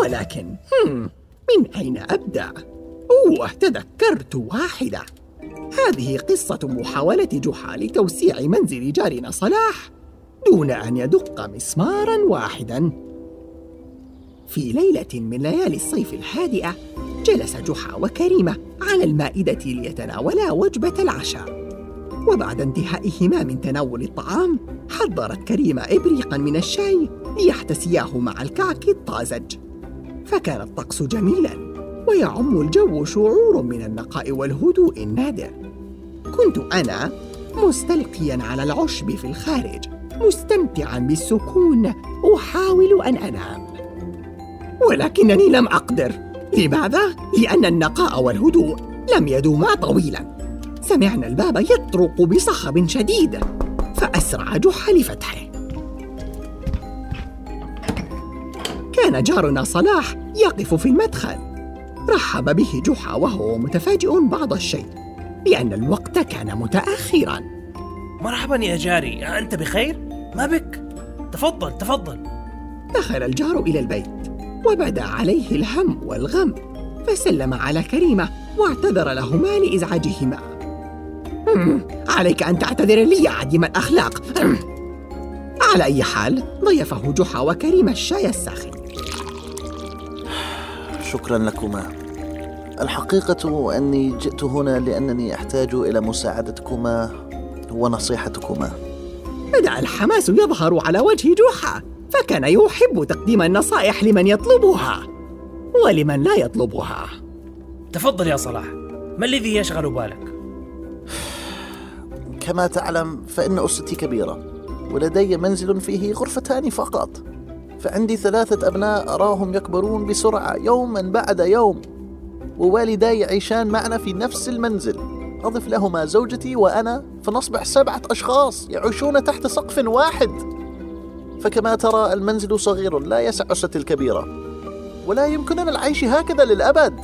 ولكن من أين أبدأ؟ أوه تذكرت واحدة. هذه قصة محاولة جحا لتوسيع منزل جارنا صلاح دون أن يدق مسمارا واحدا. في ليلة من ليالي الصيف الهادئة جلس جحا وكريمة على المائدة ليتناولا وجبة العشاء. وبعد انتهائهما من تناول الطعام حضرت كريمة إبريقا من الشاي ليحتسياه مع الكعك الطازج. فكان الطقس جميلا ويعم الجو شعور من النقاء والهدوء النادر. كنت أنا مستلقيا على العشب في الخارج مستمتعا بالسكون أحاول أن أنام. ولكنني لم أقدر. لماذا؟ لأن النقاء والهدوء لم يدوما طويلا. سمعنا الباب يطرق بصخب شديد فأسرع جحا لفتحه. كان جارنا صلاح يقف في المدخل. رحب به جحا وهو متفاجئ بعض الشيء لأن الوقت كان متأخرا. مرحبا يا جاري أنت بخير؟ ما بك؟ تفضل تفضل. دخل الجار إلى البيت وبدا عليه الهم والغم فسلم على كريمة واعتذر لهما لإزعاجهما. عليك أن تعتذر لي يا عديم الأخلاق. على أي حال ضيفه جحا وكريمة الشاي الساخن. شكرا لكما. الحقيقة أني جئت هنا لأنني أحتاج إلى مساعدتكما ونصيحتكما. بدأ الحماس يظهر على وجه جحا فكان يحب تقديم النصائح لمن يطلبها ولمن لا يطلبها. تفضل يا صلاح. ما الذي يشغل بالك؟ كما تعلم فإن أسرتي كبيرة ولدي منزل فيه غرفتان فقط. فعندي ثلاثة أبناء أراهم يكبرون بسرعة يوما بعد يوم. ووالداي يعيشان معنا في نفس المنزل. أضف لهما زوجتي وأنا فنصبح سبعة أشخاص يعيشون تحت سقف واحد. فكما ترى المنزل صغير لا يسع أسرتي الكبيرة. ولا يمكننا العيش هكذا للأبد.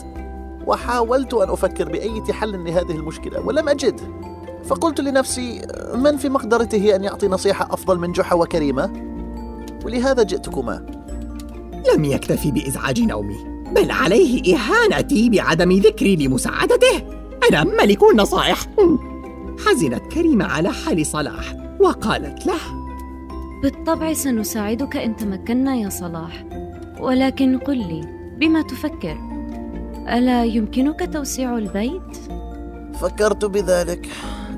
وحاولت أن أفكر بأي حل لهذه المشكلة ولم أجد. فقلت لنفسي من في مقدرته أن يعطي نصيحة أفضل من جحا وكريمة؟ ولهذا جئتكما. لم يكتفي بإزعاج نومي بل عليه إهانتي بعدم ذكري لمساعدته. أنا ملك النصائح. حزنت كريمة على حال صلاح وقالت له بالطبع سنساعدك إن تمكنا يا صلاح ولكن قل لي بما تفكر ألا يمكنك توسيع البيت؟ فكرت بذلك.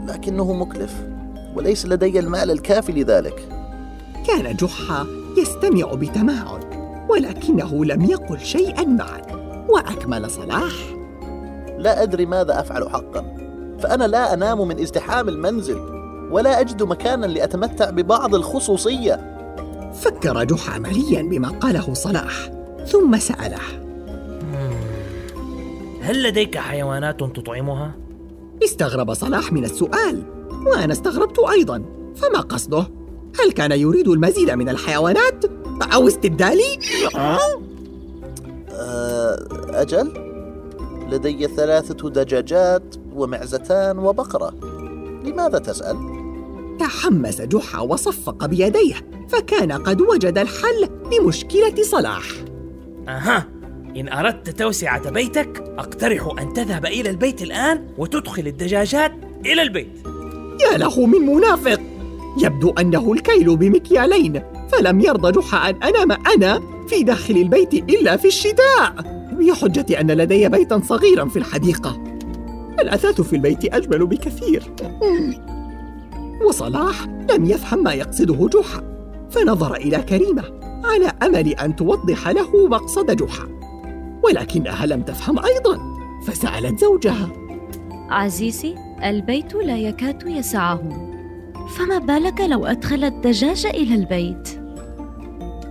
لكنه مكلف وليس لدي المال الكافي لذلك. كان جحا يستمع بتمعن ولكنه لم يقل شيئا بعد وأكمل صلاح. لا أدري ماذا أفعل حقا فأنا لا أنام من ازدحام المنزل ولا أجد مكانا لأتمتع ببعض الخصوصية. فكر جحا مليا بما قاله صلاح ثم سأله. هل لديك حيوانات تطعمها؟ استغرب صلاح من السؤال وأنا استغربت أيضا. فما قصده؟ هل كان يريد المزيد من الحيوانات؟ أو استبدالي؟ أه أجل؟ لدي ثلاثة دجاجات ومعزتان وبقرة. لماذا تسأل؟ تحمس جحا وصفق بيديه فكان قد وجد الحل لمشكلة صلاح. أها إن أردت توسعة بيتك أقترح أن تذهب إلى البيت الآن وتدخل الدجاجات إلى البيت. يا له من منافق! يبدو أنه الكيل بمكيالين فلم يرضى جحا أن أنام أنا في داخل البيت إلا في الشتاء. بحجة أن لدي بيتا صغيرا في الحديقة. الأثاث في البيت أجمل بكثير. وصلاح لم يفهم ما يقصده جحا فنظر إلى كريمة على أمل أن توضح له مقصد جحا. ولكنها لم تفهم أيضا فسألت زوجها. عزيزي البيت لا يكاد يسعه فما بالك لو أدخل الدجاج إلى البيت؟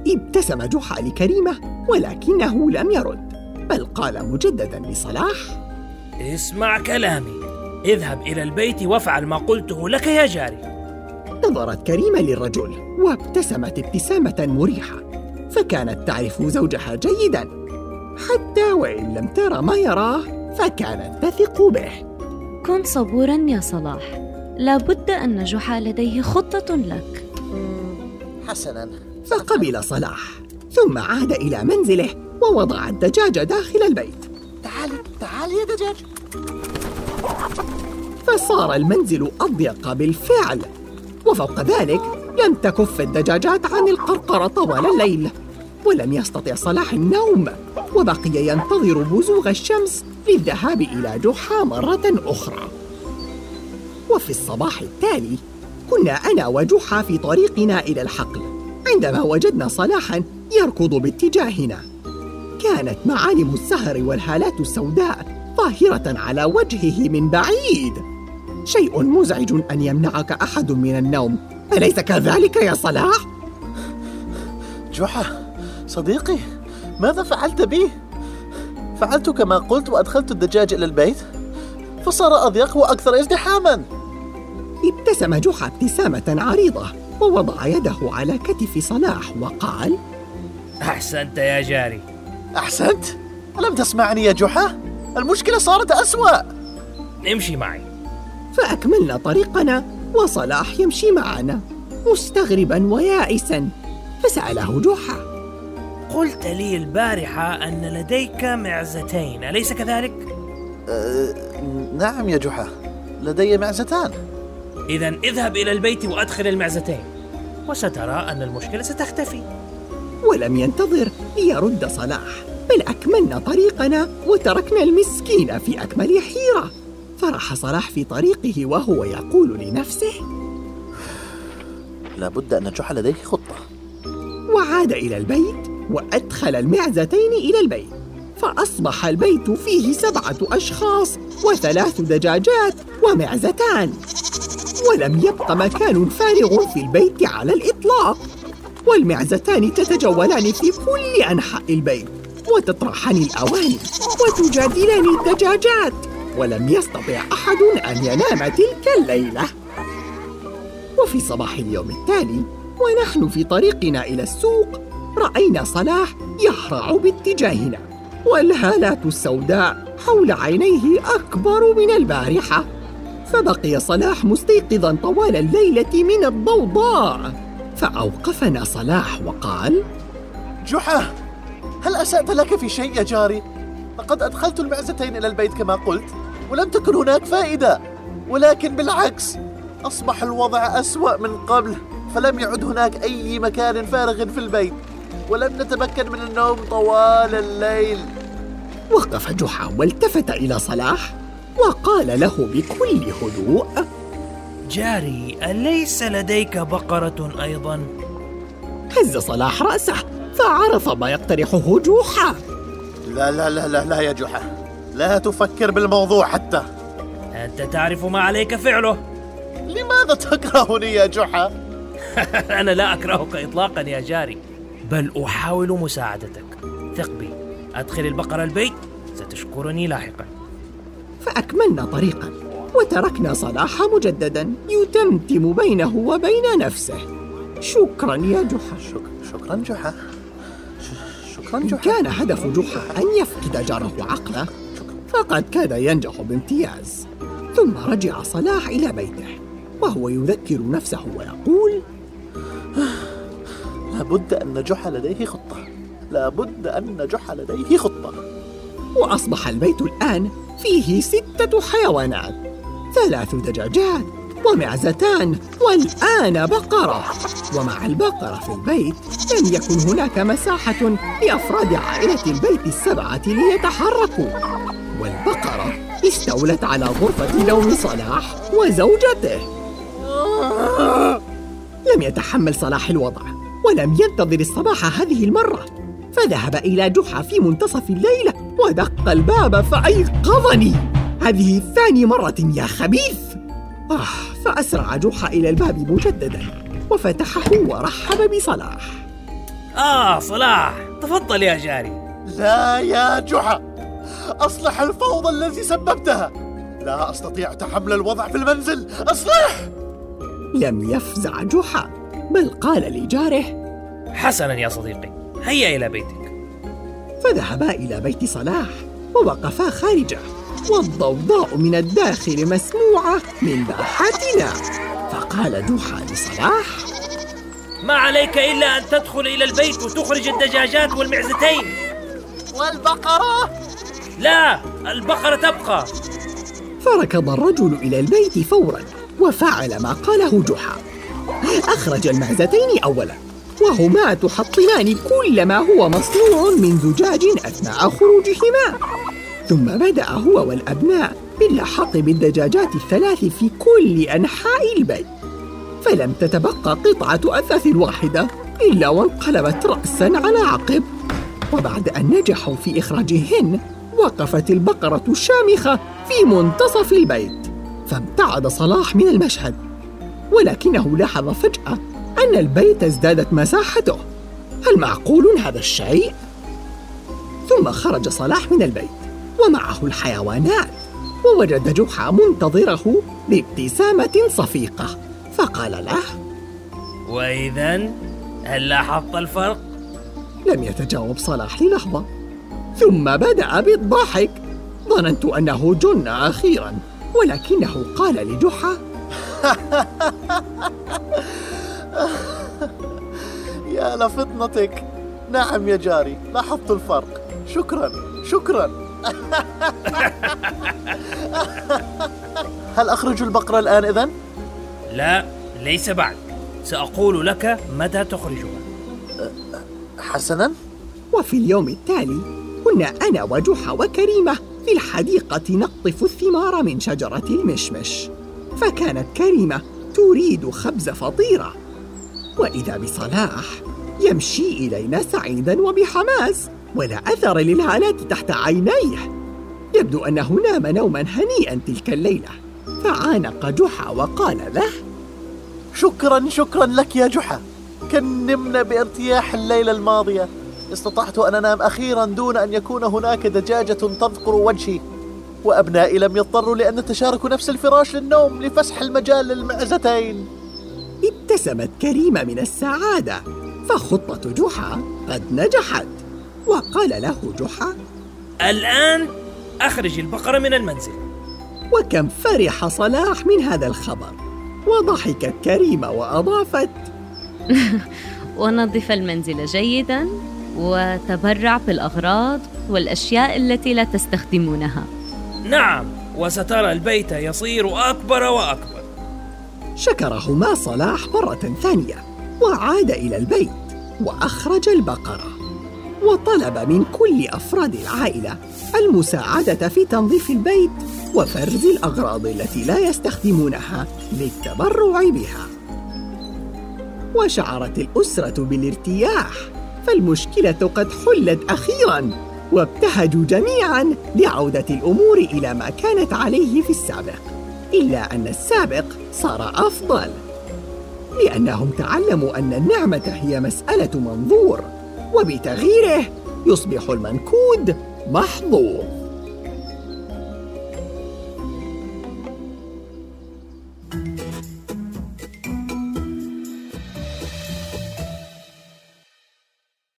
ابتسم جحا لكريمة ولكنه لم يرد بل قال مجددا لصلاح اسمع كلامي. اذهب إلى البيت وافعل ما قلته لك يا جاري. نظرت كريمة للرجل وابتسمت ابتسامة مريحة فكانت تعرف زوجها جيدا. حتى وإن لم ترى ما يراه فكانت تثق به. كن صبورا يا صلاح. لابد أن جحا لديه خطة لك. حسنا. فقبل صلاح ثم عاد إلى منزله ووضع الدجاج داخل البيت. تعالي تعالي يا دجاج. فصار المنزل أضيق بالفعل وفوق ذلك لم تكف الدجاجات عن القرقرة طوال الليل ولم يستطع صلاح النوم. وبقي ينتظر بزوغ الشمس للذهاب إلى جحا مرة أخرى. وفي الصباح التالي كنا أنا وجحا في طريقنا إلى الحقل عندما وجدنا صلاحا يركض باتجاهنا. كانت معالم السهر والهالات السوداء ظاهرة على وجهه من بعيد. شيء مزعج أن يمنعك أحد من النوم. أليس كذلك يا صلاح؟ جحا صديقي. ماذا فعلت بي؟ فعلت كما قلت وأدخلت الدجاج إلى البيت فصار أضيق وأكثر ازدحاما ابتسم جحا ابتسامة عريضة ووضع يده على كتف صلاح وقال أحسنت يا جاري أحسنت؟ ألم تسمعني يا جحا؟ المشكلة صارت أسوأ امشي معي فأكملنا طريقنا وصلاح يمشي معنا مستغربا ويائسا فسأله جحا قلت لي البارحة أن لديك معزتين أليس كذلك؟ أه نعم يا جحا لدي معزتان. إذا اذهب إلى البيت وأدخل المعزتين وسترى أن المشكلة ستختفي. ولم ينتظر ليرد صلاح. بل أكملنا طريقنا وتركنا المسكين في أكمل حيرة. فرح صلاح في طريقه وهو يقول لنفسه لابد أن جحا لديه خطة. وعاد إلى البيت. وأدخل المعزتين إلى البيت فأصبح البيت فيه سبعة أشخاص وثلاث دجاجات ومعزتان. ولم يبق مكان فارغ في البيت على الإطلاق. والمعزتان تتجولان في كل أنحاء البيت وتطرحان الأواني وتجادلان الدجاجات ولم يستطع أحد أن ينام تلك الليلة. وفي صباح اليوم التالي ونحن في طريقنا إلى السوق رأينا صلاح يهرع باتجاهنا والهالات السوداء حول عينيه أكبر من البارحة. فبقي صلاح مستيقظا طوال الليلة من الضوضاء. فأوقفنا صلاح وقال جحا هل أسأت لك في شيء يا جاري؟ لقد أدخلت المعزتين إلى البيت كما قلت ولم تكن هناك فائدة. ولكن بالعكس أصبح الوضع أسوأ من قبل فلم يعد هناك أي مكان فارغ في البيت. ولم نتمكن من النوم طوال الليل. وقف جحا والتفت إلى صلاح وقال له بكل هدوء جاري أليس لديك بقرة أيضا؟ هز صلاح رأسه فعرف ما يقترحه جحا لا لا لا لا لا يا جحا. لا تفكر بالموضوع حتى. أنت تعرف ما عليك فعله. لماذا تكرهني يا جحا؟ أنا لا أكرهك إطلاقا يا جاري. بل أحاول مساعدتك. ثق بي. أدخل البقرة البيت. ستشكرني لاحقا. فأكملنا طريقا. وتركنا صلاح مجددا. يتمتم بينه وبين نفسه. شكرا يا جحا. شك شكرا جحا. شكرا إن جحا. كان هدف جحا أن يفقد جاره عقله فقد كاد ينجح بامتياز. ثم رجع صلاح إلى بيته وهو يذكر نفسه ويقول لابد أن جحا لديه خطة. لابد أن جحا لديه خطة. وأصبح البيت الآن فيه ستة حيوانات ثلاث دجاجات ومعزتان والآن بقرة. ومع البقرة في البيت لم يكن هناك مساحة لأفراد عائلة البيت السبعة ليتحركوا. والبقرة استولت على غرفة نوم صلاح وزوجته. لم يتحمل صلاح الوضع. ولم ينتظر الصباح هذه المرة. فذهب إلى جحا في منتصف الليلة ودق الباب فأيقظني. هذه ثاني مرة يا خبيث. آه فأسرع جحا إلى الباب مجددا وفتحه ورحب بصلاح. آه صلاح تفضل يا جاري. لا يا جحا أصلح الفوضى التي سببتها. لا أستطيع تحمل الوضع في المنزل أصلح! لم يفزع جحا. بل قال لجاره حسنا يا صديقي هيا إلى بيتك. فذهبا إلى بيت صلاح ووقفا خارجه والضوضاء من الداخل مسموعة من باحتنا. فقال جحا لصلاح ما عليك إلا أن تدخل إلى البيت وتخرج الدجاجات والمعزتين. والبقرة؟ لا البقرة تبقى. فركض الرجل إلى البيت فورا وفعل ما قاله جحا أخرج المعزتين أولا وهما تحطمان كل ما هو مصنوع من زجاج أثناء خروجهما. ثم بدأ هو والأبناء باللحاق بالدجاجات الثلاث في كل أنحاء البيت. فلم تتبقى قطعة أثاث واحدة إلا وانقلبت رأسا على عقب. وبعد أن نجحوا في إخراجهن وقفت البقرة الشامخة في منتصف البيت. فابتعد صلاح من المشهد. ولكنه لاحظ فجأة أن البيت ازدادت مساحته هل معقول هذا الشيء؟ ثم خرج صلاح من البيت ومعه الحيوانات ووجد جحا منتظره بابتسامة صفيقة فقال له وإذا هل لاحظت الفرق؟ لم يتجاوب صلاح للحظة ثم بدأ بالضحك ظننت أنه جن أخيرا ولكنه قال لجحا يا لفطنتك. نعم يا جاري لاحظت الفرق. شكرا شكرا. هل أخرج البقرة الآن إذن؟ لا ليس بعد. سأقول لك متى تخرجها. حسنا. وفي اليوم التالي كنا أنا وجحا وكريمة في الحديقة نقطف الثمار من شجرة المشمش. فكانت كريمة تريد خبز فطيرة. وإذا بصلاح يمشي إلينا سعيدا وبحماس ولا أثر للهالات تحت عينيه. يبدو أنه نام نوما هنيئا تلك الليلة. فعانق جحا وقال له شكرا شكرا لك يا جحا. كن نمنا بارتياح الليلة الماضية. استطعت أن أنام أخيرا دون أن يكون هناك دجاجة تذكر وجهي. وأبنائي لم يضطروا لأن نتشارك نفس الفراش للنوم لفسح المجال للمعزتين ابتسمت كريمة من السعادة فخطة جحا قد نجحت وقال له جحا الآن أخرج البقرة من المنزل. وكم فرح صلاح من هذا الخبر وضحكت كريمة وأضافت ونظف المنزل جيدا وتبرع بالأغراض والأشياء التي لا تستخدمونها. نعم وسترى البيت يصير أكبر وأكبر. شكرهما صلاح مرة ثانية وعاد إلى البيت وأخرج البقرة وطلب من كل أفراد العائلة المساعدة في تنظيف البيت وفرز الأغراض التي لا يستخدمونها للتبرع بها. وشعرت الأسرة بالارتياح فالمشكلة قد حلت أخيراً. وابتهجوا جميعاً لعودة الأمور إلى ما كانت عليه في السابق إلا أن السابق صار أفضل لأنهم تعلموا أن النعمة هي مسألة منظور وبتغييره يصبح المنكود محظوظ.